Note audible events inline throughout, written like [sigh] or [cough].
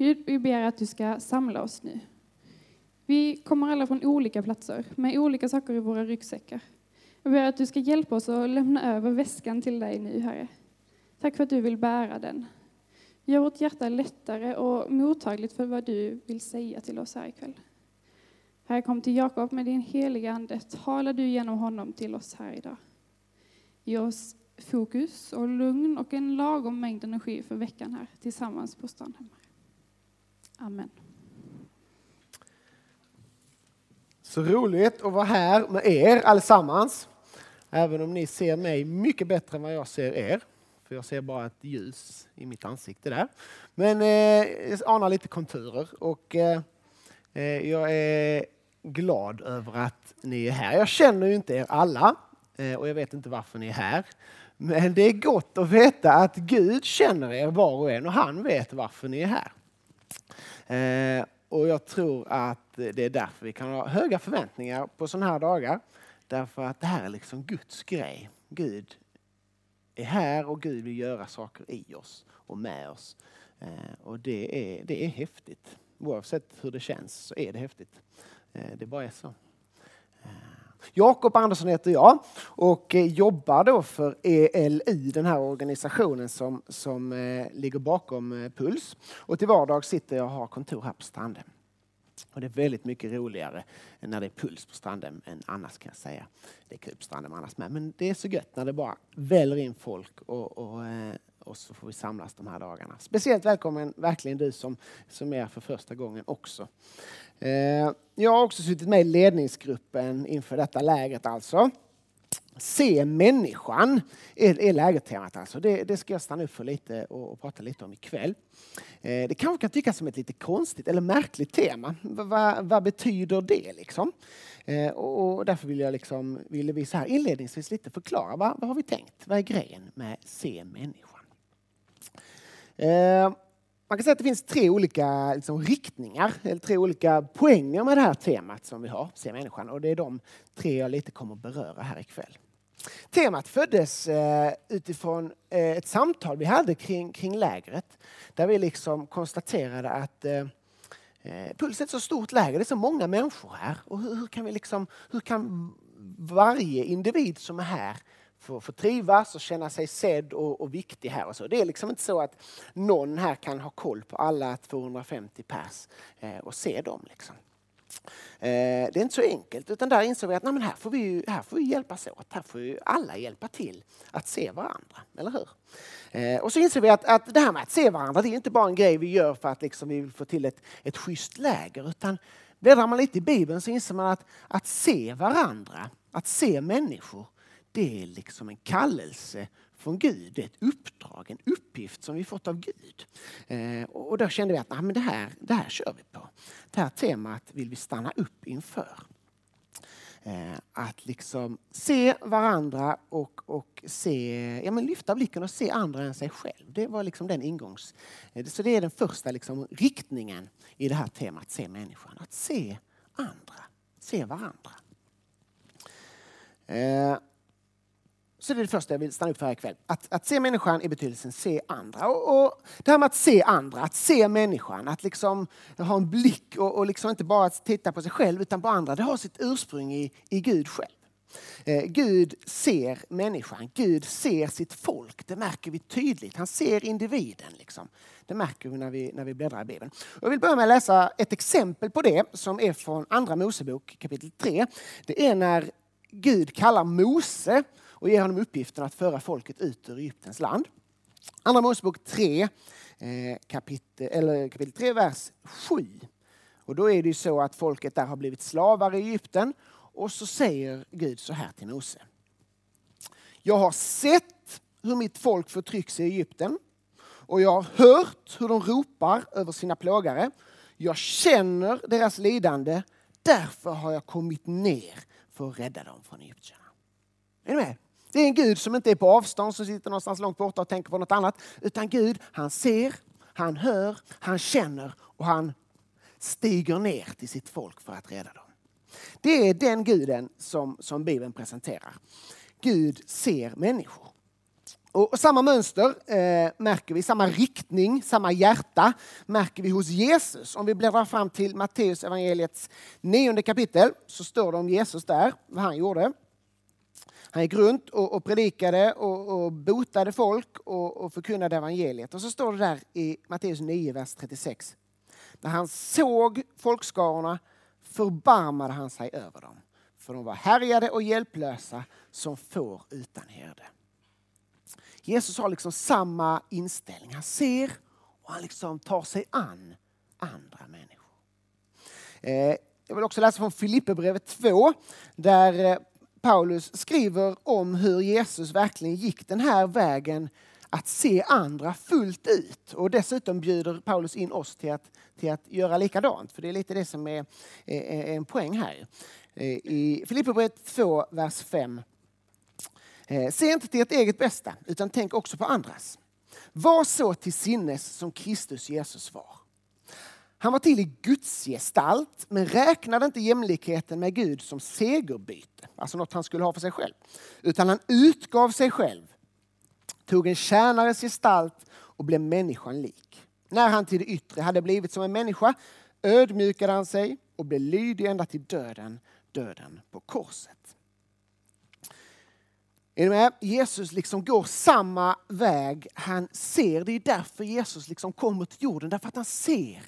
Gud, vi ber att du ska samla oss nu. Vi kommer alla från olika platser med olika saker i våra ryggsäckar. Jag ber att du ska hjälpa oss att lämna över väskan till dig nu, Herre. Tack för att du vill bära den. Gör vårt hjärta lättare och mottagligt för vad du vill säga till oss här ikväll. Herre, kom till Jakob med din heliga Ande. Tala du genom honom till oss här idag. Ge oss fokus och lugn och en lagom mängd energi för veckan här tillsammans på Strandhem. Amen. Så roligt att vara här med er allesammans. Även om ni ser mig mycket bättre än vad jag ser er. För jag ser bara ett ljus i mitt ansikte där. Men eh, jag anar lite konturer och eh, eh, jag är glad över att ni är här. Jag känner ju inte er alla eh, och jag vet inte varför ni är här. Men det är gott att veta att Gud känner er var och en och han vet varför ni är här. Eh, och jag tror att det är därför vi kan ha höga förväntningar på sådana här dagar. Därför att det här är liksom Guds grej. Gud är här och Gud vill göra saker i oss och med oss. Eh, och det är, det är häftigt. Oavsett hur det känns så är det häftigt. Eh, det bara är så. Eh, Jakob Andersson heter jag och eh, jobbar då för ELI, den här organisationen som, som eh, ligger bakom eh, Puls. Och till vardags sitter jag och har kontor här på Strandhem. Och det är väldigt mycket roligare när det är puls på Strandhem än annars kan jag säga. Det är kul på Strandhem annars med. Men det är så gött när det bara väller in folk och, och, och så får vi samlas de här dagarna. Speciellt välkommen verkligen du som, som är för första gången också. Eh, jag har också suttit med i ledningsgruppen inför detta lägret alltså. Se människan är, är lägertemat alltså. Det, det, ska jag stanna upp för lite och, och prata lite om ikväll. Eh, det kanske kan tyckas som ett lite konstigt eller märkligt tema. V vad betyder det liksom? Eh, och därför vill jag liksom, ville vi så här inledningsvis lite förklara vad, vad har vi tänkt? Vad är grejen med se människan? Eh, man kan säga att det finns tre olika liksom, riktningar, eller tre olika poänger med det här temat som vi har, Se människan. Och det är de tre jag lite kommer att beröra här ikväll. Temat föddes eh, utifrån eh, ett samtal vi hade kring, kring lägret. Där vi liksom konstaterade att eh, eh Puls är ett så stort läger, det är så många människor här. Och hur, hur, kan vi liksom, hur kan varje individ som är här få, få trivas och känna sig sedd och, och, viktig här. Och så. Det är liksom inte så att någon här kan ha koll på alla 250 pers eh, och se dem. Liksom. Eh, det är inte så enkelt, utan där insåg vi att nej, men här, får vi, här får vi hjälpas åt. Här får vi alla hjälpa till att se varandra, eller hur? Eh, och så inser vi att, att det här med att se varandra, det är inte bara en grej vi gör för att liksom vi vill få till ett, ett schysst läger, utan bläddrar man lite i Bibeln så inser man att, att se varandra, att se människor, det är liksom en kallelse från Gud. Det är ett uppdrag, en uppgift som vi fått av Gud. Eh, och då kände vi att nah, men det, här, det här kör vi på. Det här temat vill vi stanna upp inför. Eh, att liksom se varandra och, och se, ja, men lyfta blicken och se andra än sig själv. Det var liksom den ingångs... Eh, så det är den första liksom riktningen i det här temat, se människan. Att se andra, se varandra. Eh, så det är det första jag vill stanna upp för här ikväll. Att, att se människan i betydelsen se andra. Och, och, det här med att se andra, att se människan, att liksom ha en blick och, och liksom inte bara titta på sig själv utan på andra, det har sitt ursprung i, i Gud själv. Eh, Gud ser människan, Gud ser sitt folk. Det märker vi tydligt. Han ser individen. Liksom. Det märker vi när vi, när vi bläddrar i Bibeln. Jag vill börja med att läsa ett exempel på det som är från Andra Mosebok kapitel 3. Det är när Gud kallar Mose och ger honom uppgiften att föra folket ut ur Egyptens land. Andra Mosebok 3, eh, kapitel, eller kapitel 3, vers 7. Och då är det ju så att folket där har blivit slavar i Egypten. Och så säger Gud så här till Mose. Jag har sett hur mitt folk förtrycks i Egypten och jag har hört hur de ropar över sina plågare. Jag känner deras lidande, därför har jag kommit ner för att rädda dem från egyptierna. Är ni med? Det är en Gud som inte är på avstånd, som sitter någonstans långt borta och tänker på något annat. Utan Gud, han ser, han hör, han känner och han stiger ner till sitt folk för att rädda dem. Det är den guden som, som Bibeln presenterar. Gud ser människor. Och, samma mönster eh, märker vi, samma riktning, samma hjärta märker vi hos Jesus. Om vi bläddrar fram till Matteus evangeliets nionde kapitel så står det om Jesus där, vad han gjorde. Han gick runt och, och predikade och, och, botade folk och, och förkunnade evangeliet. Och så står det där i Matteus 9, vers 36. När han såg folkskarorna förbarmade han sig över dem. För de var härjade och hjälplösa som får utan herde. Jesus har liksom samma inställning. Han ser och han liksom tar sig an andra människor. Eh, jag vill också läsa från Filipperbrevet 2 där eh, Paulus skriver om hur Jesus verkligen gick den här vägen att se andra fullt ut. Och dessutom bjuder Paulus in oss till att, till att göra likadant. För det är lite det som är, är, är en poäng här. Eh, I Filipperbrevet 2, vers 5. Eh, se inte till ert eget bästa, utan tänk också på andras. Var så till sinnes som Kristus Jesus var. Han var till i Guds gestalt, men räknade inte jämlikheten med Gud som segerbyte, alltså något han skulle ha för sig själv. Utan han utgav sig själv, tog en tjänares gestalt och blev människan lik. När han till det yttre hade blivit som en människa ödmjukade han sig och blev lydig ända till döden, döden på korset. Är ni med? Jesus liksom går samma väg. Han ser, det är därför Jesus liksom kommer till jorden, därför att han ser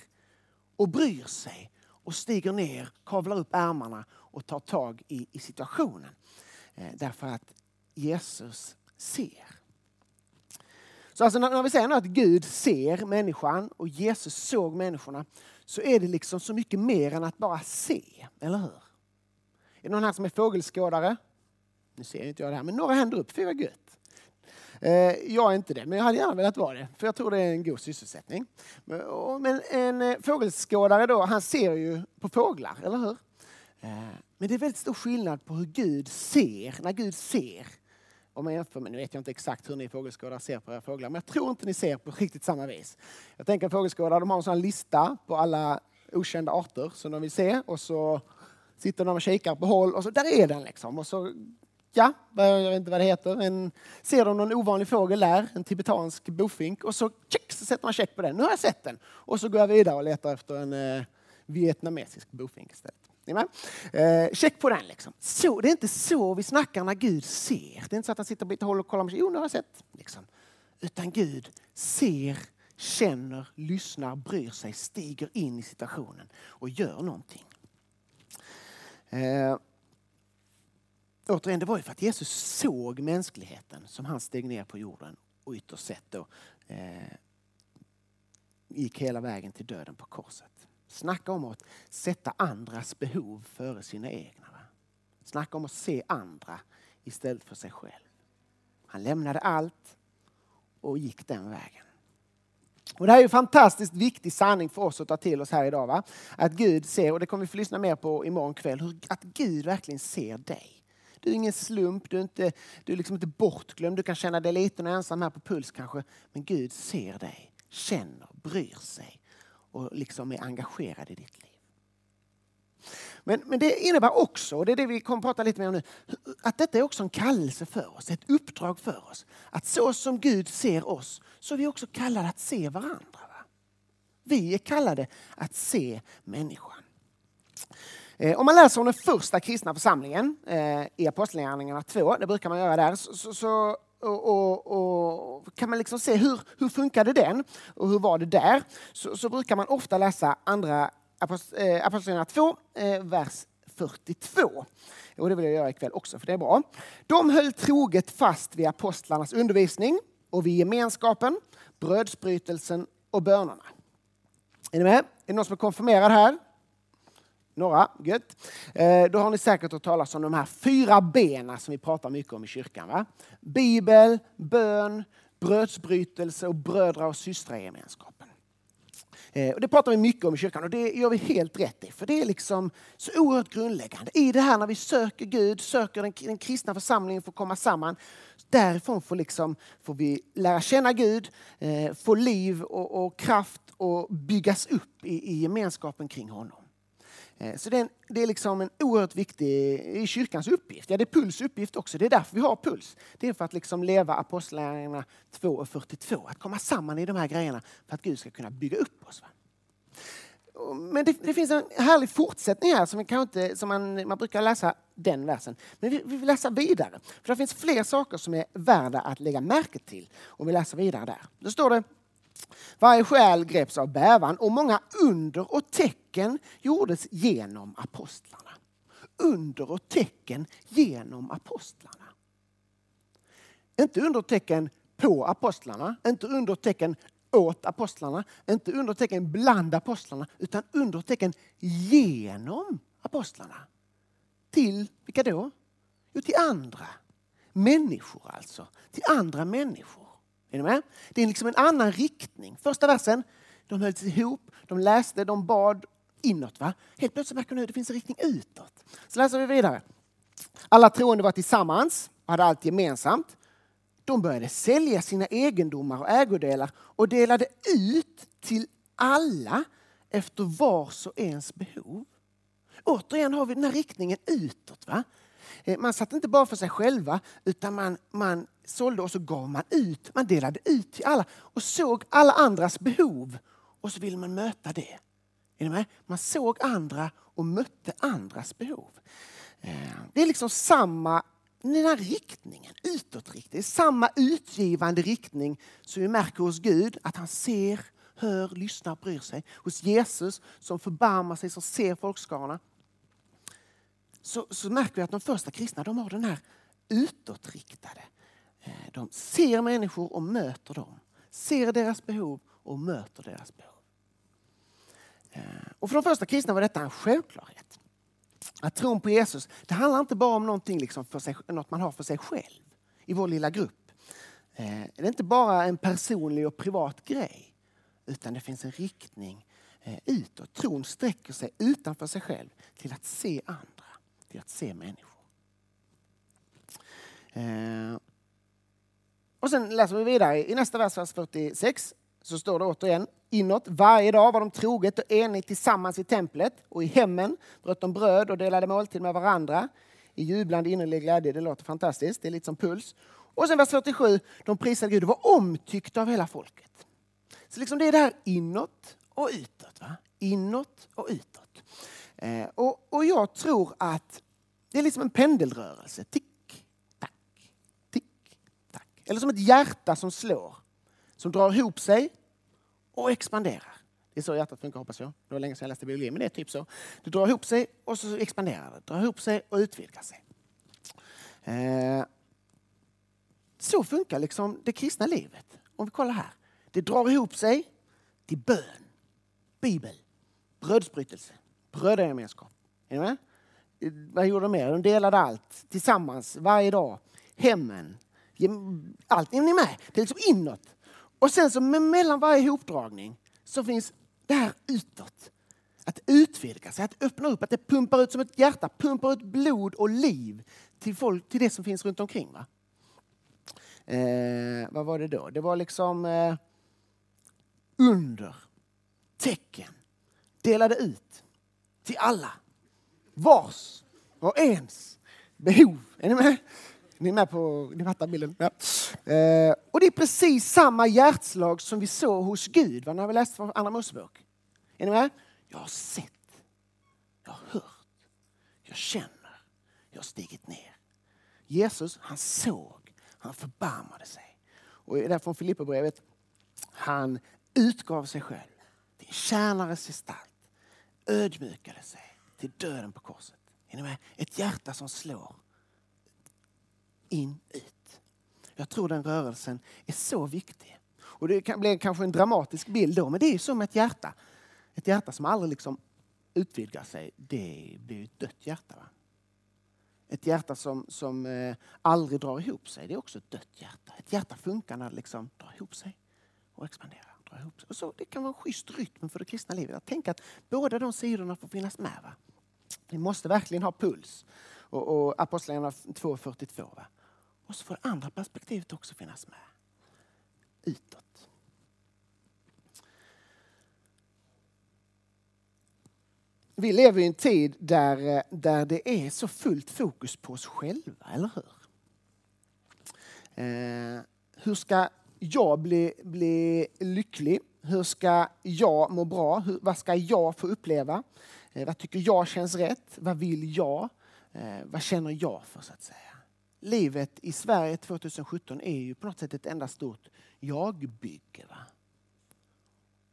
och bryr sig och stiger ner, kavlar upp ärmarna och tar tag i, i situationen. Eh, därför att Jesus ser. Så alltså när vi säger att Gud ser människan och Jesus såg människorna så är det liksom så mycket mer än att bara se, eller hur? Är det någon här som är fågelskådare? Nu ser inte jag det här, men några händer upp, fy vad gött. Eh, jag är inte det, men jag hade gärna velat vara det, för jag tror det är en god sysselsättning. Men en eh, fågelskådare då, han ser ju på fåglar, eller hur? Eh, men det är väldigt stor skillnad på hur Gud ser, när Gud ser. Om man jämför, men nu vet jag inte exakt hur ni fågelskådare ser på era fåglar, men jag tror inte ni ser på riktigt samma vis. Jag tänker fågelskådare, de har en sån lista på alla okända arter som de vill se och så sitter de och kikar på håll och så där är den liksom. Och så ja, jag vet inte vad det heter, en, ser de någon ovanlig fågel där, en tibetansk bofink, och så, check, så sätter man check på den. Nu har jag sett den. Och så går jag vidare och letar efter en eh, vietnamesisk bofink istället. Eh, check på den liksom. Så, det är inte så vi snackar när Gud ser. Det är inte så att han sitter på lite håll och kollar. Jo, nu har jag sett. Liksom. Utan Gud ser, känner, lyssnar, bryr sig, stiger in i situationen och gör någonting. Eh, återigen, det var ju för att Jesus såg mänskligheten som han steg ner på jorden och ytterst sett då eh, gick hela vägen till döden på korset. Snacka om att sätta andras behov före sina egna. Va? Snacka om att se andra istället för sig själv. Han lämnade allt och gick den vägen. Och det här är en fantastiskt viktig sanning för oss att ta till oss här idag. Va? Att Gud ser, och det kommer vi få lyssna mer på imorgon kväll, att Gud verkligen ser dig. Du är ingen slump, du är, inte, du är liksom inte bortglömd. Du kan känna dig liten och ensam här på Puls kanske. Men Gud ser dig, känner, bryr sig och liksom är engagerad i ditt liv. Men, men det innebär också, och det är det vi kommer att prata lite mer om nu, att detta är också en kallelse för oss, ett uppdrag för oss. Att så som Gud ser oss, så är vi också kallade att se varandra. Va? Vi är kallade att se människan. Eh, om man läser om den första kristna församlingen eh, i Apostlagärningarna 2, det brukar man göra där, så, så och, och, och, kan man liksom se hur, hur funkade den och hur var det där? Så, så brukar man ofta läsa andra eh, Apostlagärningarna 2, vers 42. Och det vill jag göra ikväll också, för det är bra. De höll troget fast vid apostlarnas undervisning och vid gemenskapen, brödsbrytelsen och bönerna. Är ni med? Är det någon som är konfirmerad här? Några, gött. Eh, då har ni säkert hört talas om de här fyra benen som vi pratar mycket om i kyrkan. Va? Bibel, bön, brödsbrytelse och brödra och systragemenskapen. Eh, och det pratar vi mycket om i kyrkan och det gör vi helt rätt i. För det är liksom så oerhört grundläggande. I det här när vi söker Gud, söker den, den kristna församlingen för att komma samman. Därifrån får, liksom, får vi lära känna Gud, eh, få liv och, och kraft och byggas upp i, i gemenskapen kring honom. Eh, så det är, en, det är liksom en oerhört viktig i kyrkans uppgift. Ja, det är Puls uppgift också. Det är därför vi har Puls. Det är för att liksom leva Apostlagärningarna 2 och 42. Att komma samman i de här grejerna för att Gud ska kunna bygga upp oss. Va? Men det, det, finns en härlig fortsättning här som, vi kan inte, som man, man brukar läsa den versen. Men vi, vi vill läsa vidare. För det finns fler saker som är värda att lägga märke till om vi läser vidare där. Då står det varje själ greps av bävan och många under och tecken gjordes genom apostlarna. Under och tecken genom apostlarna. Inte under tecken på apostlarna, inte under tecken åt apostlarna, inte under tecken bland apostlarna, utan under tecken genom apostlarna. Till vilka då? Jo, till andra människor alltså. Till andra människor. Är ni med? Det är liksom en annan riktning. Första versen, de hölls ihop, de läste, de bad inåt. Va? Helt plötsligt märker nu att det finns en riktning utåt. Så läser vi vidare. Alla troende var tillsammans och hade allt gemensamt. De började sälja sina egendomar och ägodelar och delade ut till alla efter vars och ens behov. Återigen har vi den här riktningen utåt. Va? Eh, man satt inte bara för sig själva utan man, man sålde och så gav man ut. Man delade ut till alla och såg alla andras behov och så ville man möta det. Är ni med? Man såg andra och mötte andras behov. Eh, det är liksom samma den här riktningen, utåtriktning, samma utgivande riktning som vi märker hos Gud, att han ser, hör, lyssnar, bryr sig. Hos Jesus som förbarmar sig, som ser folkskarorna så, så märker vi att de första kristna de har den här utåtriktade. Eh, de ser människor och möter dem. Ser deras behov och möter deras behov. Eh, och för de första kristna var detta en självklarhet. Att tron på Jesus, det handlar inte bara om någonting liksom för sig, något man har för sig själv i vår lilla grupp. Eh, det är inte bara en personlig och privat grej. Utan det finns en riktning utåt. Tron sträcker sig utanför sig själv till att se andra till att se människor. Och sen läser vi vidare i nästa vers, vers 46. Så står det återigen inåt. Varje dag var de troget och enigt tillsammans i templet och i hemmen bröt de bröd och delade måltid med varandra i jublande innerlig glädje. Det låter fantastiskt. Det är lite som puls. Och sen vers 47. De prisade Gud och var omtyckta av hela folket. Så liksom det är det här inåt och utåt. Va? Inåt och utåt. Eh, och, och jag tror att det är liksom en pendelrörelse. Tick, tack, tick, tack. Eller som ett hjärta som slår. Som drar ihop sig och expanderar. Det är så hjärtat funkar hoppas jag. Det var länge sedan jag läste biologi, men det är typ så. Det drar ihop sig och så expanderar det. Drar ihop sig och utvidgar sig. Eh, så funkar liksom det kristna livet. Om vi kollar här. Det drar ihop sig till bön, bibel, brödsbrytelse, brödragemenskap. Är ni med? Eh, vad gjorde de mer? De delade allt tillsammans varje dag. Hemmen. Allt. Är ni med? Det är liksom inåt. Och sen så mellan varje hopdragning så finns det här utåt. Att utvidga sig, att öppna upp, att det pumpar ut som ett hjärta, pumpar ut blod och liv till, folk, till det som finns runt omkring. Va? Eh, vad var det då? Det var liksom eh, under, tecken, delade ut till alla. Vars och ens behov. Är ni med? Ni är med på, ni fattar bilden? Ja. Eh, och det är precis samma hjärtslag som vi såg hos Gud va, när vi läste från Andra Mosebok. Är ni med? Jag har sett, jag har hört, jag känner, jag har stigit ner. Jesus, han såg, han förbarmade sig. Och där från Filipperbrevet, han utgav sig själv till en tjänares gestalt, ödmjukade sig till döden på korset. Är ni med? Ett hjärta som slår in, ut. Jag tror den rörelsen är så viktig. Och Det kan bli kanske en dramatisk bild då, men det är som ett hjärta. Ett hjärta som aldrig liksom utvidgar sig, det blir ett dött hjärta. Va? Ett hjärta som, som eh, aldrig drar ihop sig, det är också ett dött hjärta. Ett hjärta funkar när det liksom drar ihop sig och expanderar. Drar ihop sig. Och så, det kan vara en schysst rytm för det kristna livet. Att tänka att båda de sidorna får finnas med. Va? Vi måste verkligen ha puls. Och, och Apostlagärningarna 2.42. Och så får det andra perspektivet också finnas med. Utåt. vi lever i en tid där, eh, där det är så fullt fokus på oss själva, eller hur? Eh, hur ska jag bli, bli lycklig? Hur ska jag må bra? Hur, vad ska jag få uppleva? Eh, vad tycker jag känns rätt? Vad vill jag? Eh, vad känner jag för så att säga? Livet i Sverige 2017 är ju på något sätt ett enda stort jag-bygge. Va?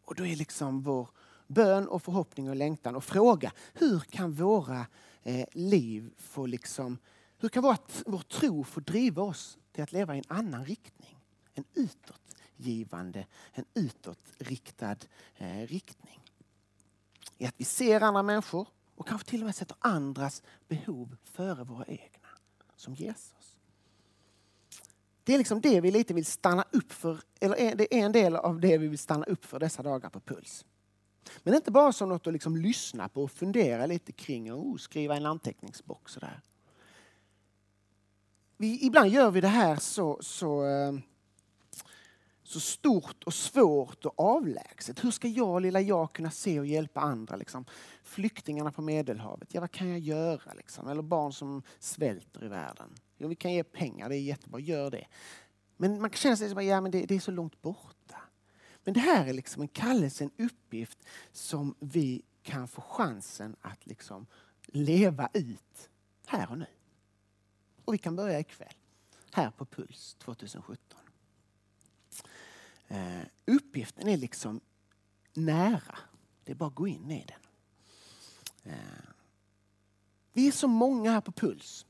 Och då är liksom vår bön och förhoppning och längtan och fråga hur kan våra eh, liv få liksom, hur kan vår tro få driva oss till att leva i en annan riktning? En utåtgivande, en utåtriktad eh, riktning. I att vi ser andra människor och kanske till och med sätter andras behov före våra egna, som Jesus. Det är liksom det vi lite vill stanna upp för, eller det är en del av det vi vill stanna upp för dessa dagar på Puls. Men inte bara som något att liksom lyssna på och fundera lite kring och oh, skriva en anteckningsbox. Sådär. Vi, ibland gör vi det här så, så, eh, så stort och svårt och avlägset. Hur ska jag, lilla jag, kunna se och hjälpa andra? Liksom? Flyktingarna på Medelhavet, ja vad kan jag göra? Liksom? Eller barn som svälter i världen. Jo, vi kan ge pengar, det är jättebra, gör det. Men man kan känna sig som att ja, det, det är så långt borta. Men det här är liksom en kallelse, en uppgift som vi kan få chansen att liksom leva ut här och nu. Och vi kan börja ikväll, här på Puls 2017. Eh, uppgiften är liksom nära. Det är bara att gå in i den. Eh, vi är så många här på Puls.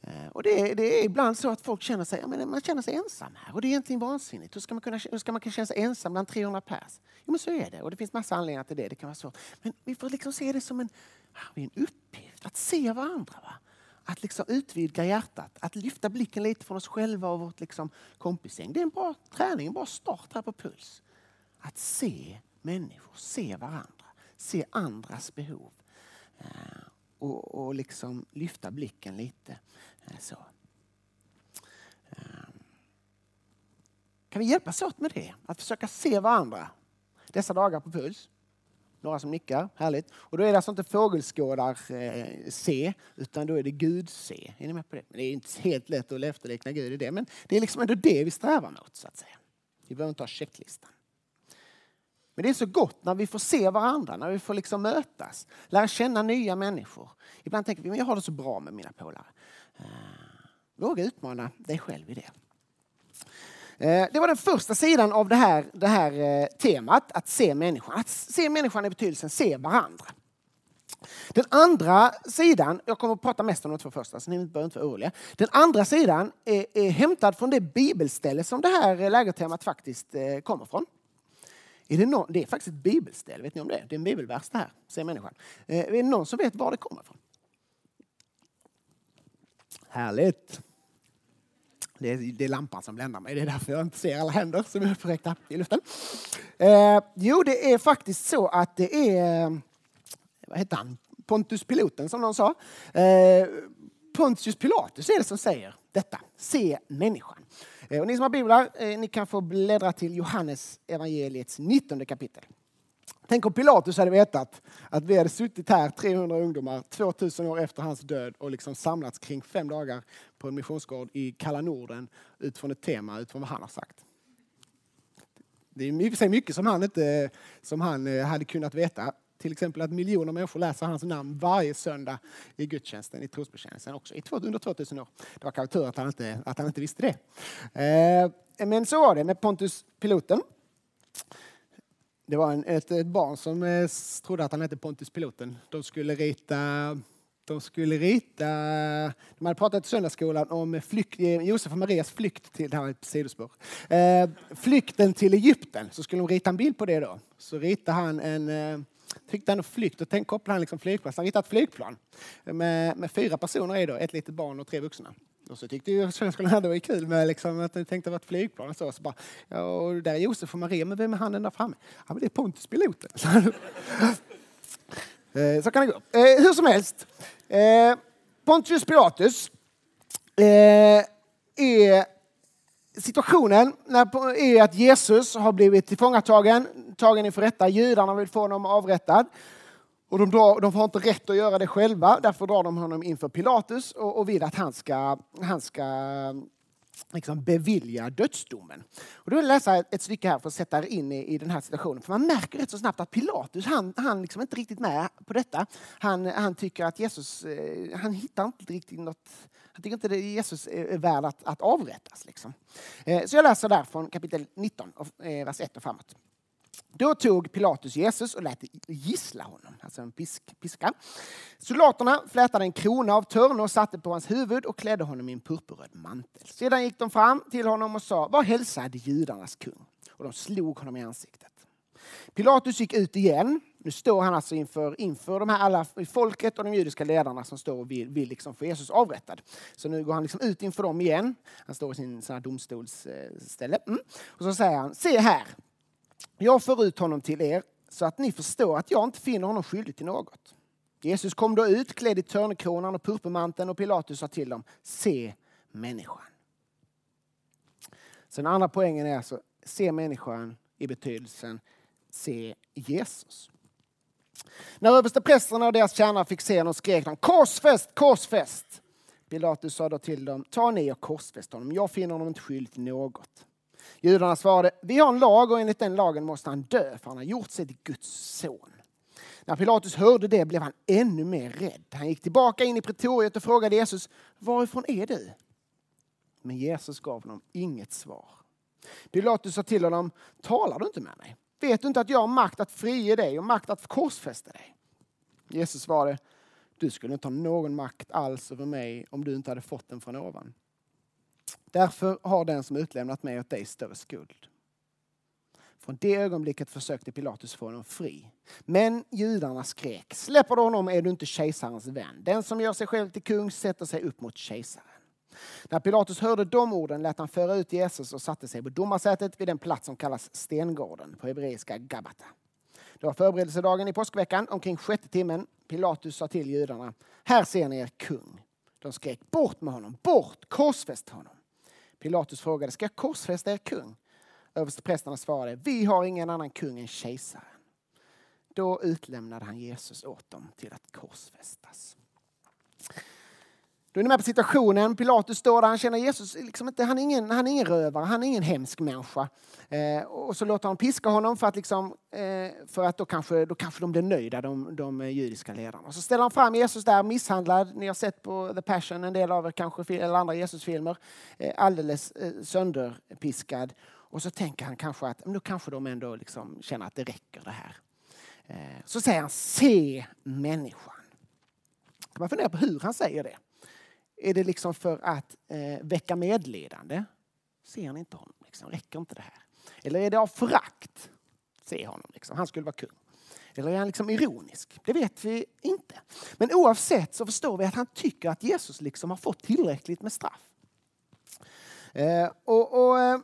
Eh, och det är, det är, ibland så att folk känner sig, men man känner sig ensam här. Och det är egentligen vansinnigt. Hur ska man kunna, hur ska man kunna känna sig ensam bland 300 pers? Jo men så är det. Och det finns massa anledningar till det. Det kan vara svårt. Men vi får liksom se det som en, ah, en uppgift. Att se varandra. Va? Att liksom utvidga hjärtat, att lyfta blicken lite från oss själva och vårt liksom kompisgäng. Det är en bra träning, en bra start här på Puls. Att se människor, se varandra, se andras behov. Eh, och, och liksom lyfta blicken lite. Eh, så. Eh, kan vi hjälpas åt med det? Att försöka se varandra dessa dagar på Puls. Några som nickar, härligt. Och då är det alltså inte fågelskådar eh, se, utan då är det Gud se. Är ni med på det? Men det är inte helt lätt att efterlikna Gud i det, men det är liksom ändå det vi strävar mot, så att säga. Vi behöver inte ha checklistan. Men det är så gott när vi får se varandra, när vi får liksom mötas, lära känna nya människor. Ibland tänker vi, men jag har det så bra med mina polare. Eh, våga utmana dig själv i det. Eh, det var den första sidan av det här, det här eh, temat, att se människan. Att se människan i betydelsen se varandra. Den andra sidan, jag kommer att prata mest om de två första så ni behöver inte vara oroliga. Den andra sidan är, är hämtad från det bibelställe som det här eh, lägertemat faktiskt kommer från. Är det, någon, det är faktiskt ett bibelställe, vet ni om det? Det är en bibelvers det här, se människan. Är det någon som vet var det kommer ifrån? Härligt! Det är, det är, lampan som bländar mig, det är därför jag inte ser alla händer som är uppräckta i luften. Eh, jo, det är faktiskt så att det är, eh, vad heter han, Pontus piloten som någon sa. Eh, Pontius Pilatus är det som säger detta, se människan. Eh, och ni som har biblar, eh, ni kan få bläddra till Johannes evangeliets 19 kapitel. Tänk om Pilatus hade vetat att vi hade suttit här, 300 ungdomar, 2000 år efter hans död och liksom samlats kring fem dagar på en missionsgård i kalla Norden utifrån ett tema, utifrån vad han har sagt. Det är mycket, mycket som han, inte, som han eh, hade kunnat veta. Till exempel att miljoner människor läser hans namn varje söndag i gudstjänsten, i trosbekännelsen också, under 2000 år. Det var kanske tur att han inte, att han inte visste det. Eh, men så var det med Pontus piloten. Det var en, ett, ett, barn som eh, trodde att han hette Pontus piloten. De skulle rita de skulle rita, de hade pratat i söndagsskolan om flykt, eh, Josef och Marias flykt till, det här är ett sidospår, eh, flykten till Egypten. Så skulle de rita en bild på det då. Så ritade han en, eh, tyckte han flykt och tänkte koppla han liksom flygplan. Så Han hittade ett flygplan med, med fyra personer i då, ett litet barn och tre vuxna. Och så tyckte ju svenskarna att det var kul med liksom, att de tänkte att det var ett flygplan och så. så bara, ja, och där är Josef och Maria, men vem är han där framme? Ja, men det är Pontus piloten. [laughs] Eh, så kan det gå. Eh, hur som helst. Eh, Pontius Pilatus eh, är situationen är att Jesus har blivit tillfångatagen, tagen inför rätta. Judarna vill få honom avrättad. Och de, drar, de har inte rätt att göra det själva, därför drar de honom inför Pilatus och, och vill att han ska, han ska liksom bevilja dödsdomen. Och då vill jag läsa ett, stycke här för att sätta er in i, i den här situationen. För man märker rätt så snabbt att Pilatus, han, han liksom inte riktigt med på detta. Han, han tycker att Jesus, eh, han hittar inte riktigt något, han tycker inte att Jesus eh, är värd att, att avrättas. Liksom. Eh, så jag läser där från kapitel 19, eh, vers 1 och framåt. Då tog Pilatus Jesus och lät gissla honom, alltså en pisk, piska. Soldaterna flätade en krona av törn och satte på hans huvud och klädde honom i en purpurröd mantel. Sedan gick de fram till honom och sa, var hälsad judarnas kung. Och de slog honom i ansiktet. Pilatus gick ut igen. Nu står han alltså inför, inför de här alla folket och de judiska ledarna som står och vill, vill liksom få Jesus avrättad. Så nu går han liksom ut inför dem igen. Han står i sin domstolsställe. Mm. Och så säger han, se här, jag för ut honom till er så att ni förstår att jag inte finner honom skyldig till något. Jesus kom då ut klädd i törnekronan och purpurmanteln och Pilatus sa till dem, se människan. Så den andra poängen är alltså, se människan i betydelsen se Jesus. När översteprästerna och deras tjänare fick se honom skrek de korsfäst, korsfäst. Pilatus sa då till dem, ta ni och korsfäst honom, jag finner honom inte skyldig till något. Judarna svarade, vi har en lag och enligt den lagen måste han dö för han har gjort sig till Guds son. När Pilatus hörde det blev han ännu mer rädd. Han gick tillbaka in i pretoriet och frågade Jesus, varifrån är du? Men Jesus gav honom inget svar. Pilatus sa till honom, talar du inte med mig? Vet du inte att jag har makt att frige dig och makt att korsfästa dig? Jesus svarade, du skulle inte ha någon makt alls över mig om du inte hade fått den från ovan. Därför har den som utlämnat mig åt dig större skuld. Från det ögonblicket försökte Pilatus få honom fri. Men judarna skrek, släpper du honom är du inte kejsarens vän. Den som gör sig själv till kung sätter sig upp mot kejsaren. När Pilatus hörde de orden lät han föra ut Jesus och satte sig på domarsätet vid den plats som kallas Stengården, på hebreiska Gabata. Det var förberedelsedagen i påskveckan, omkring sjätte timmen. Pilatus sa till judarna, här ser ni er kung. De skrek, bort med honom, bort, korsfäst honom. Pilatus frågade, ska jag korsfästa er kung? Översteprästerna svarade, vi har ingen annan kung än kejsaren. Då utlämnade han Jesus åt dem till att korsfästas. Då är ni med på situationen. Pilatus står där, han känner Jesus, liksom inte, han, är ingen, han är ingen rövare, han är ingen hemsk människa. Eh, och så låter han piska honom för att, liksom, eh, för att då, kanske, då kanske de blir nöjda, de, de judiska ledarna. Och så ställer han fram Jesus där misshandlad. Ni har sett på The Passion, en del av er kanske, eller andra Jesusfilmer. Eh, alldeles eh, sönderpiskad. Och så tänker han kanske att nu kanske de ändå liksom känner att det räcker det här. Eh, så säger han, se människan. Man fundera på hur han säger det. Är det liksom för att eh, väcka medlidande? Ser ni inte honom? Liksom? Räcker inte det här? Eller är det av förakt? Se honom, liksom. han skulle vara kung. Eller är han liksom ironisk? Det vet vi inte. Men oavsett så förstår vi att han tycker att Jesus liksom har fått tillräckligt med straff. Eh, och, och eh,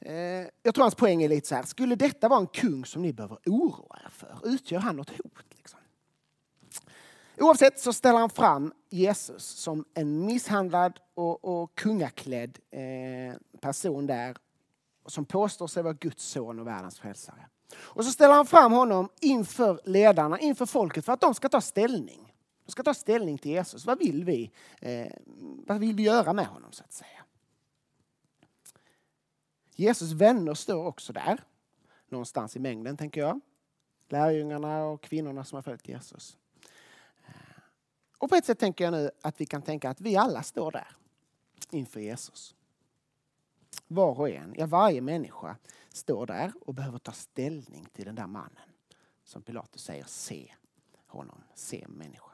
eh Jag tror hans poäng är lite så här, skulle detta vara en kung som ni behöver oroa er för? Utgör han något hot? Liksom? Oavsett så ställer han fram Jesus som en misshandlad och, och kungaklädd eh, person där som påstår sig vara Guds son och världens frälsare. Och så ställer han fram honom inför ledarna, inför folket för att de ska ta ställning. De ska ta ställning till Jesus. Vad vill vi, eh, vad vill vi göra med honom så att säga? Jesus vänner står också där, någonstans i mängden tänker jag. Lärjungarna och kvinnorna som har följt Jesus. Och på ett sätt tänker jag nu att vi kan tänka att vi alla står där inför Jesus. Var och en, ja varje människa står där och behöver ta ställning till den där mannen. Som Pilatus säger, se honom, se människan.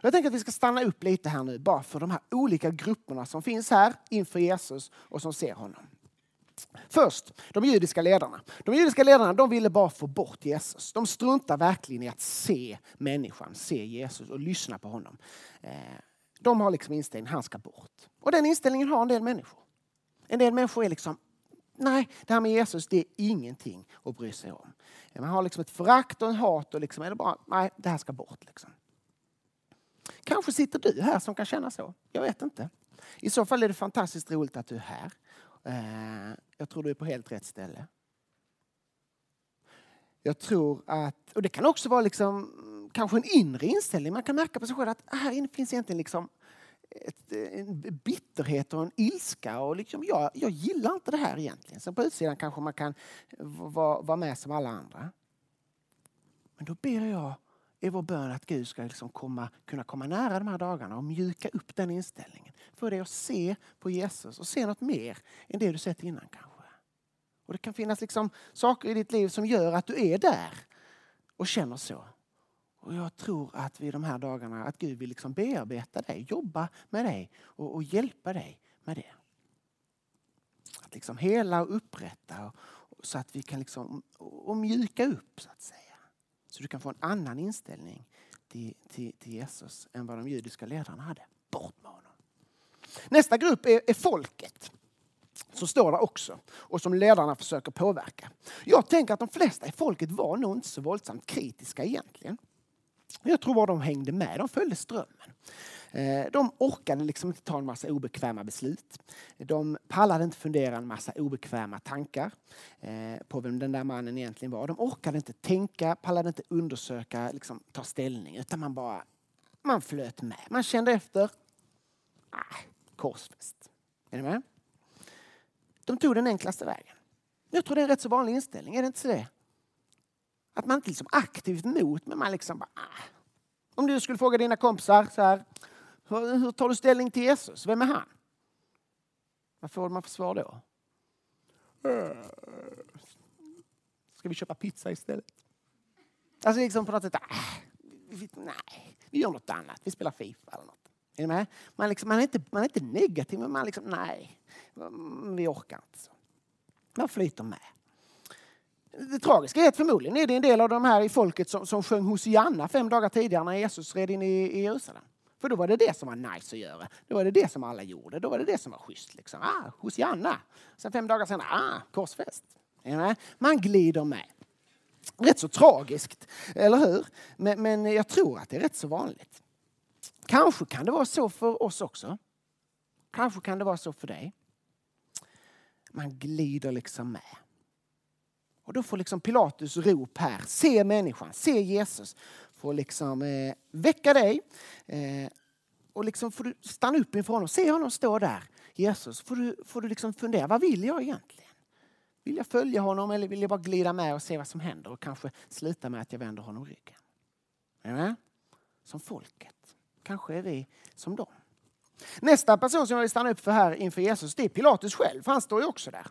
Jag tänker att vi ska stanna upp lite här nu bara för de här olika grupperna som finns här inför Jesus och som ser honom. Först, de judiska ledarna. De judiska ledarna de ville bara få bort Jesus. De struntar verkligen i att se människan, se Jesus och lyssna på honom. Eh, de har liksom inställningen, han ska bort. Och den inställningen har en del människor. En del människor är liksom, nej, det här med Jesus det är ingenting att bry sig om. Man har liksom ett förakt och en hat och liksom, eller bara, nej, det här ska bort. Liksom. Kanske sitter du här som kan känna så. Jag vet inte. I så fall är det fantastiskt roligt att du är här. Eh, jag tror du är på helt rätt ställe. Jag tror att, och det kan också vara liksom, kanske en inre inställning. Man kan märka på sig själv att här inne finns egentligen liksom ett, en bitterhet och en ilska. Och liksom, jag, jag gillar inte det här egentligen. Sen på utsidan kanske man kan vara, vara med som alla andra. Men då ber jag i vår bön att Gud ska liksom komma, kunna komma nära de här dagarna och mjuka upp den inställningen. Få dig att se på Jesus och se något mer än det du sett innan kanske. Och Det kan finnas liksom saker i ditt liv som gör att du är där och känner så. Och Jag tror att vi de här dagarna att Gud vill liksom bearbeta dig, jobba med dig och, och hjälpa dig med det. Att liksom hela och upprätta och, och så att vi kan liksom och mjuka upp så att säga. Så du kan få en annan inställning till, till, till Jesus än vad de judiska ledarna hade. Bort med honom. Nästa grupp är, är folket som står där också och som ledarna försöker påverka. Jag tänker att de flesta i folket var nog inte så våldsamt kritiska egentligen. Jag tror bara de hängde med, de följde strömmen. Eh, de orkade liksom inte ta en massa obekväma beslut. De pallade inte fundera en massa obekväma tankar eh, på vem den där mannen egentligen var. De orkade inte tänka, pallade inte undersöka, liksom, ta ställning, utan man bara man flöt med. Man kände efter. Ah, korsfäst. Är ni med? De tog den enklaste vägen. Jag tror det är en rätt så vanlig inställning, är det inte så det? Att man inte liksom aktivt mot, men man liksom bara... Ah. Om du skulle fråga dina kompisar så här, hur tar du ställning till Jesus? Vem är han? Vad får man för svar då? Eh, ska vi köpa pizza istället? Alltså liksom på något sätt, äh, nej, vi gör något annat. Vi spelar Fifa eller något. Är med? Man, liksom, man, är inte, man är inte negativ, men man liksom, nej, mm, vi orkar inte. Så. Man flyter med. Det tragiska är att förmodligen är det en del av de här i folket som, som sjöng Hosianna fem dagar tidigare när Jesus red in i, i Jerusalem. För då var det det som var nice att göra. Då var det det som alla gjorde. Då var det det som var schysst. Liksom. Ah, Hosianna. Sen fem dagar senare, ah, korsfäst. Man glider med. Rätt så tragiskt, eller hur? Men, men jag tror att det är rätt så vanligt. Kanske kan det vara så för oss också. Kanske kan det vara så för dig. Man glider liksom med. Och då får liksom Pilatus rop här, se människan, se Jesus, får liksom eh, väcka dig. Eh, och liksom får du stanna upp inför honom, se honom stå där, Jesus. Får du, får du liksom fundera, vad vill jag egentligen? Vill jag följa honom eller vill jag bara glida med och se vad som händer och kanske sluta med att jag vänder honom ryggen? Är? Som folket. Kanske är vi som dem. Nästa person som jag vill stanna upp för här inför Jesus, det är Pilatus själv, för han står ju också där.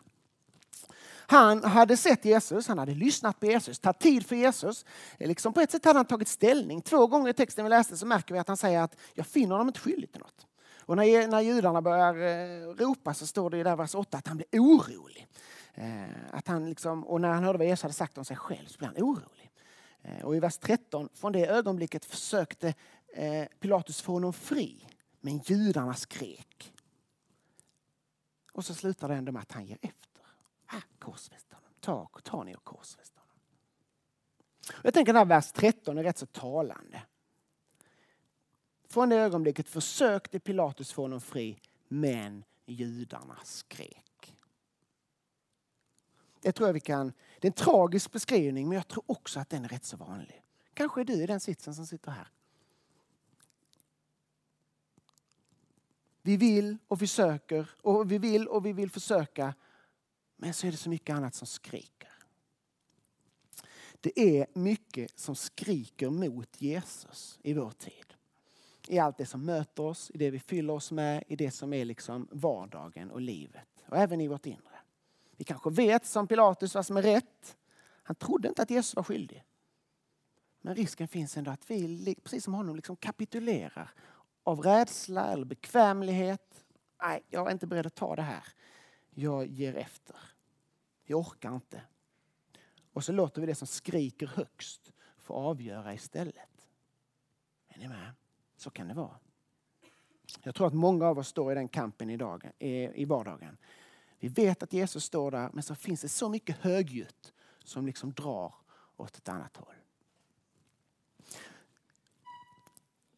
Han hade sett Jesus, han hade lyssnat på Jesus, tagit tid för Jesus. Liksom på ett sätt hade han tagit ställning. Två gånger i texten vi läste så märker vi att han säger att jag finner honom inte skyldig till något. Och när, när judarna börjar eh, ropa så står det i där vers 8 att han blir orolig. Eh, att han liksom, och när han hörde vad Jesus hade sagt om sig själv så blev han orolig. Eh, och i vers 13, från det ögonblicket försökte Eh, Pilatus få honom fri. Men judarna skrek. Och så slutar det ändå med att han ger efter. Ah, korsfäst honom. Ta, ta ni och korsfäst honom. Jag tänker att vers 13 är rätt så talande. Från det ögonblicket försökte Pilatus få honom fri, men judarna skrek. Det tror jag vi kan, det är en tragisk beskrivning, men jag tror också att den är rätt så vanlig. Kanske är du i den sitsen som sitter här. Vi vill och vi söker och vi vill och vi vill försöka men så är det så mycket annat som skriker. Det är mycket som skriker mot Jesus i vår tid. I allt det som möter oss, i det vi fyller oss med, i det som är liksom vardagen och livet. Och även i vårt inre. Vi kanske vet som Pilatus vad som är rätt. Han trodde inte att Jesus var skyldig. Men risken finns ändå att vi, precis som honom, liksom kapitulerar av rädsla eller bekvämlighet. Nej, jag är inte beredd att ta det här. Jag ger efter. Jag orkar inte. Och så låter vi det som skriker högst få avgöra istället. Är ni med? Så kan det vara. Jag tror att många av oss står i den kampen idag, i vardagen. Vi vet att Jesus står där, men så finns det så mycket högljutt som liksom drar åt ett annat håll.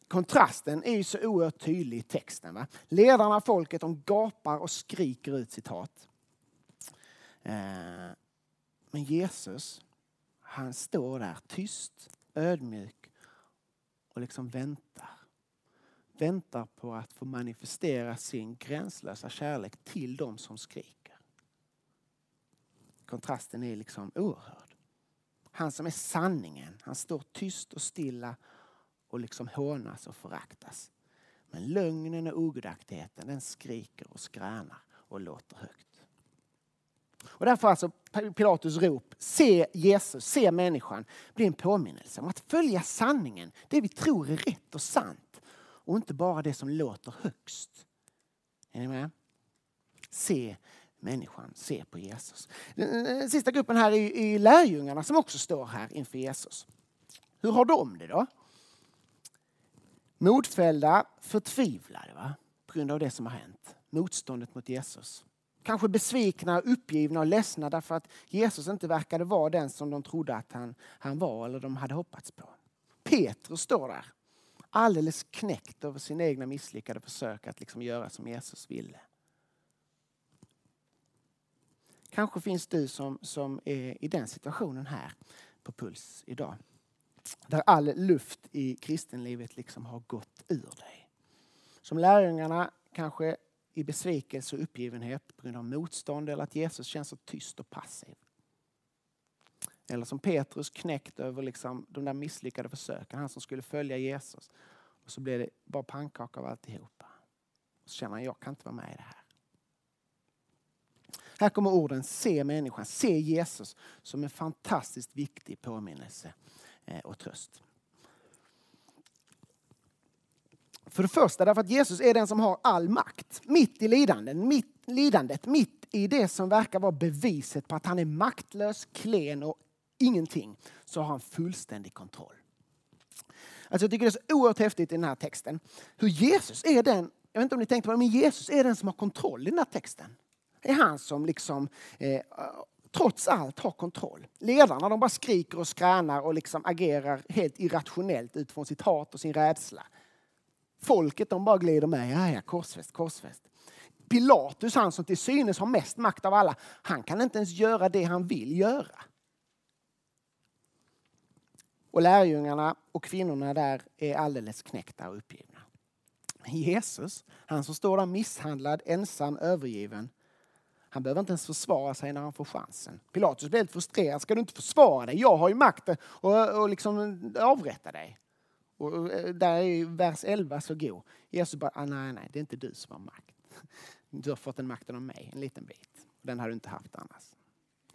Kontrasten är ju så oerhört tydlig i texten. Va? Ledarna folket de gapar och skriker ut sitt hat. Eh, men Jesus, Han står där tyst, ödmjuk och liksom väntar. Väntar på att få manifestera sin gränslösa kärlek till dem som skriker. Kontrasten är liksom oerhörd. Han som är sanningen, han står tyst och stilla och liksom hånas och föraktas. Men lögnen och ogudaktigheten den skriker och skränar och låter högt. Och därför alltså Pilatus rop, se Jesus, se människan, blir en påminnelse om att följa sanningen, det vi tror är rätt och sant. Och inte bara det som låter högst. Är ni med? Se människan, se på Jesus. Den sista gruppen här är lärjungarna som också står här inför Jesus. Hur har de det då? Modfällda, förtvivlade va? på grund av det som har hänt. Motståndet mot Jesus. Kanske besvikna, uppgivna och ledsna därför att Jesus inte verkade vara den som de trodde att han, han var eller de hade hoppats på. Petrus står där, alldeles knäckt över sina egna misslyckade försök att liksom göra som Jesus ville. Kanske finns du som, som är i den situationen här på Puls idag. Där all luft i kristenlivet liksom har gått ur dig. Som lärjungarna kanske i besvikelse och uppgivenhet på grund av motstånd eller att Jesus känns så tyst och passiv. Eller som Petrus knäckt över liksom de där misslyckade försöken, han som skulle följa Jesus. Och så blev det bara pannkaka av alltihopa. Och så känner han, jag kan inte vara med i det här. Här kommer orden se människan, se Jesus som en fantastiskt viktig påminnelse Eh, och tröst. För det första därför att Jesus är den som har all makt. Mitt i lidanden, mitt, lidandet, mitt i det som verkar vara beviset på att han är maktlös, klen och ingenting, så har han fullständig kontroll. Alltså jag tycker det är så oerhört häftigt i den här texten. Hur Jesus är den, jag vet inte om ni tänkte på det, men Jesus är den som har kontroll i den här texten. Det är han som liksom eh, trots allt har kontroll. Ledarna de bara skriker och skränar och liksom agerar helt irrationellt utifrån sitt hat och sin rädsla. Folket de bara glider med. Ja, ja, korsfäst, korsfäst. Pilatus, han som till synes har mest makt av alla, han kan inte ens göra det han vill göra. Och lärjungarna och kvinnorna där är alldeles knäckta och uppgivna. Jesus, han som står där misshandlad, ensam, övergiven, han behöver inte ens försvara sig när han får chansen. Pilatus blir helt frustrerad. Ska du inte försvara dig? Jag har ju makten att liksom avrätta dig. Och och eh, där är vers 11 så god. Jesus bara, ah, nej, nej, det är inte du som har makt. [laughs] Du har fått den makten av mig, en liten bit. Den har du inte haft annars.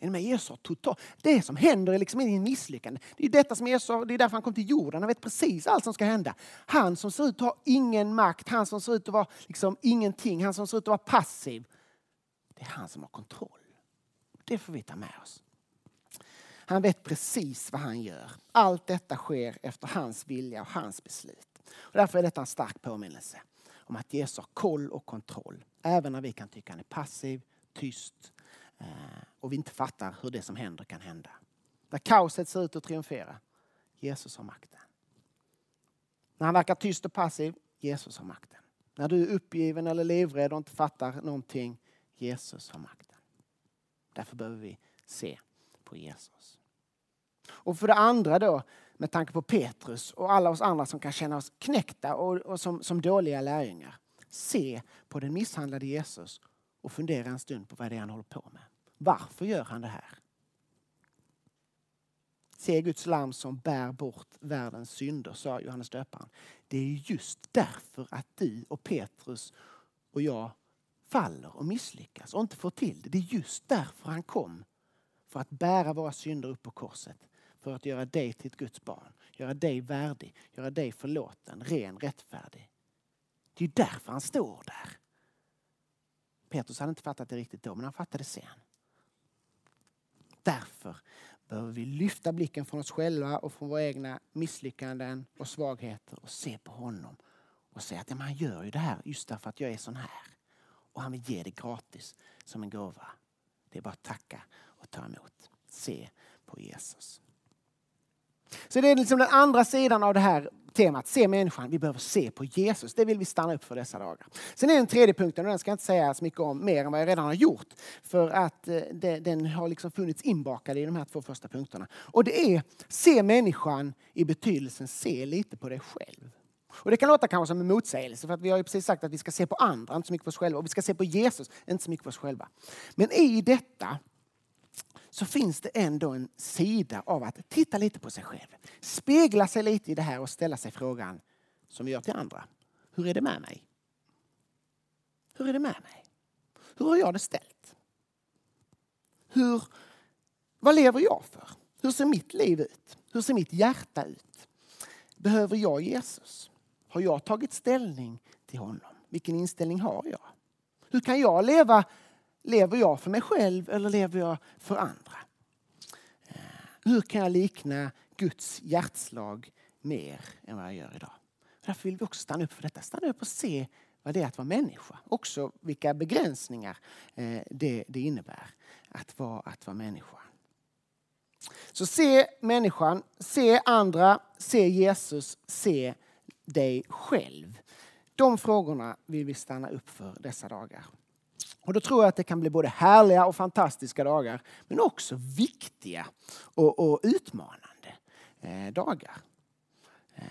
Men Jesus har totalt... Det som händer är liksom din misslyckande. Det är detta som Jesus, det är därför han kom till jorden. Han vet precis allt som ska hända. Han som ser ut att ha ingen makt, han som ser ut att vara liksom ingenting, han som ser ut att vara passiv. Det är han som har kontroll. Det får vi ta med oss. Han vet precis vad han gör. Allt detta sker efter hans vilja och hans beslut. Och därför är detta en stark påminnelse om att Jesus har koll och kontroll. Även när vi kan tycka han är passiv, tyst eh, och vi inte fattar hur det som händer kan hända. När kaoset ser ut att triumfera, Jesus har makten. När han verkar tyst och passiv, Jesus har makten. När du är uppgiven eller livrädd och inte fattar någonting, Jesus har makten. Därför behöver vi se på Jesus. Och för det andra då, med tanke på Petrus och alla oss andra som kan känna oss knäckta och, och som, som dåliga lärjungar. Se på den misshandlade Jesus och fundera en stund på vad det är han håller på med. Varför gör han det här? Se Guds lam som bär bort världens synder, sa Johannes döparen. Det är just därför att du och Petrus och jag faller och misslyckas och inte får till det. Det är just därför han kom. För att bära våra synder upp på korset för att göra dig till ett Guds barn. Göra dig värdig, göra dig förlåten, ren, rättfärdig. Det är därför han står där. Petrus hade inte fattat det riktigt då, men han fattade sen. Därför behöver vi lyfta blicken från oss själva och från våra egna misslyckanden och svagheter och se på honom och säga att ja, han gör ju det här just därför att jag är sån här. Och han vill ge det gratis som en gåva. Det är bara att tacka och ta emot. Se på Jesus. Så det är liksom den andra sidan av det här temat, se människan, vi behöver se på Jesus. Det vill vi stanna upp för dessa dagar. Sen är den tredje punkten, och den ska jag inte säga så mycket om mer än vad jag redan har gjort. För att eh, det, den har liksom funnits inbakad i de här två första punkterna. Och det är, se människan i betydelsen se lite på dig själv. Och det kan låta kanske som en motsägelse för att vi har ju precis sagt att vi ska se på andra, inte så mycket på oss själva. Och vi ska se på Jesus, inte så mycket på oss själva. Men i detta så finns det ändå en sida av att titta lite på sig själv. Spegla sig lite i det här och ställa sig frågan som vi gör till andra. Hur är det med mig? Hur är det med mig? Hur har jag det ställt? Hur, vad lever jag för? Hur ser mitt liv ut? Hur ser mitt hjärta ut? Behöver jag Jesus? Har jag tagit ställning till honom? Vilken inställning har jag? Hur kan jag leva Lever jag för mig själv eller lever jag för andra? Eh, hur kan jag likna Guds hjärtslag mer än vad jag gör idag? Därför vill vi också stanna upp för detta. Stanna upp och se vad det är att vara människa. Också vilka begränsningar eh, det, det innebär att vara, att vara människa. Så se människan, se andra, se Jesus, se dig själv. De frågorna vill vi stanna upp för dessa dagar. Och då tror jag att det kan bli både härliga och fantastiska dagar, men också viktiga och, och utmanande eh, dagar. Eh,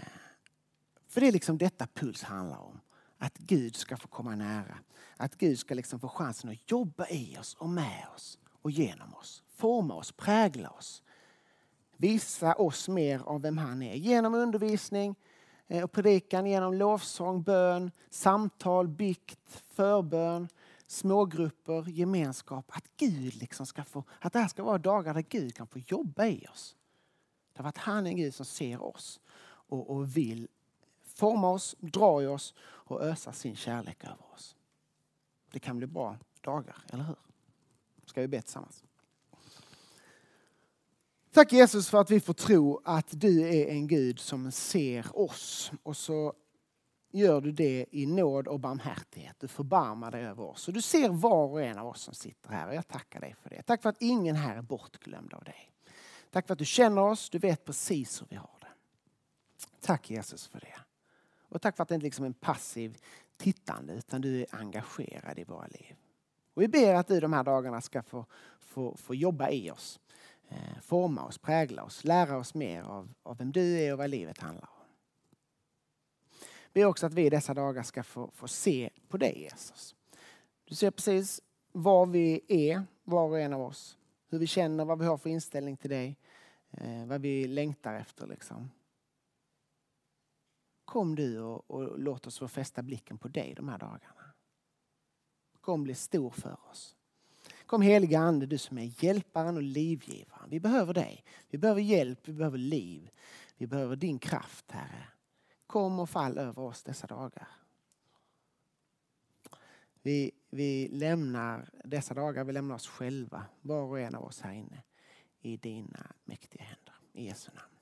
för det är liksom detta Puls handlar om. Att Gud ska få komma nära. Att Gud ska liksom få chansen att jobba i oss och med oss och genom oss. Forma oss, prägla oss. Visa oss mer av vem han är. Genom undervisning Eh, och predikan, genom lovsång, bön, samtal, bikt, förbön smågrupper, gemenskap. Att Gud liksom ska få, att det här ska vara dagar där Gud kan få jobba i oss. Därför att han är en Gud som ser oss och, och vill forma oss, dra i oss och ösa sin kärlek över oss. Det kan bli bra dagar, eller hur? Ska vi be tillsammans? Tack Jesus för att vi får tro att du är en Gud som ser oss. Och så gör du det i nåd och barmhärtighet. Du förbarmar dig över oss. Och du ser var och en av oss som sitter här. Och jag tackar dig för det. Tack för att ingen här är bortglömd av dig. Tack för att du känner oss. Du vet precis hur vi har det. Tack Jesus för det. Och tack för att det inte liksom är en passiv tittande utan du är engagerad i våra liv. Och vi ber att du de här dagarna ska få, få, få jobba i oss. Eh, forma oss, prägla oss, lära oss mer av, av vem du är och vad livet handlar om ber också att vi i dessa dagar ska få, få se på dig Jesus. Du ser precis var vi är, var och en av oss. Hur vi känner, vad vi har för inställning till dig. Eh, vad vi längtar efter liksom. Kom du och, och låt oss få fästa blicken på dig de här dagarna. Kom bli stor för oss. Kom heliga Ande, du som är hjälparen och livgivaren. Vi behöver dig. Vi behöver hjälp, vi behöver liv. Vi behöver din kraft, Herre. Kom och fall över oss dessa dagar. Vi, vi lämnar dessa dagar, vi lämnar oss själva, var och en av oss här inne, i dina mäktiga händer. I Jesu namn.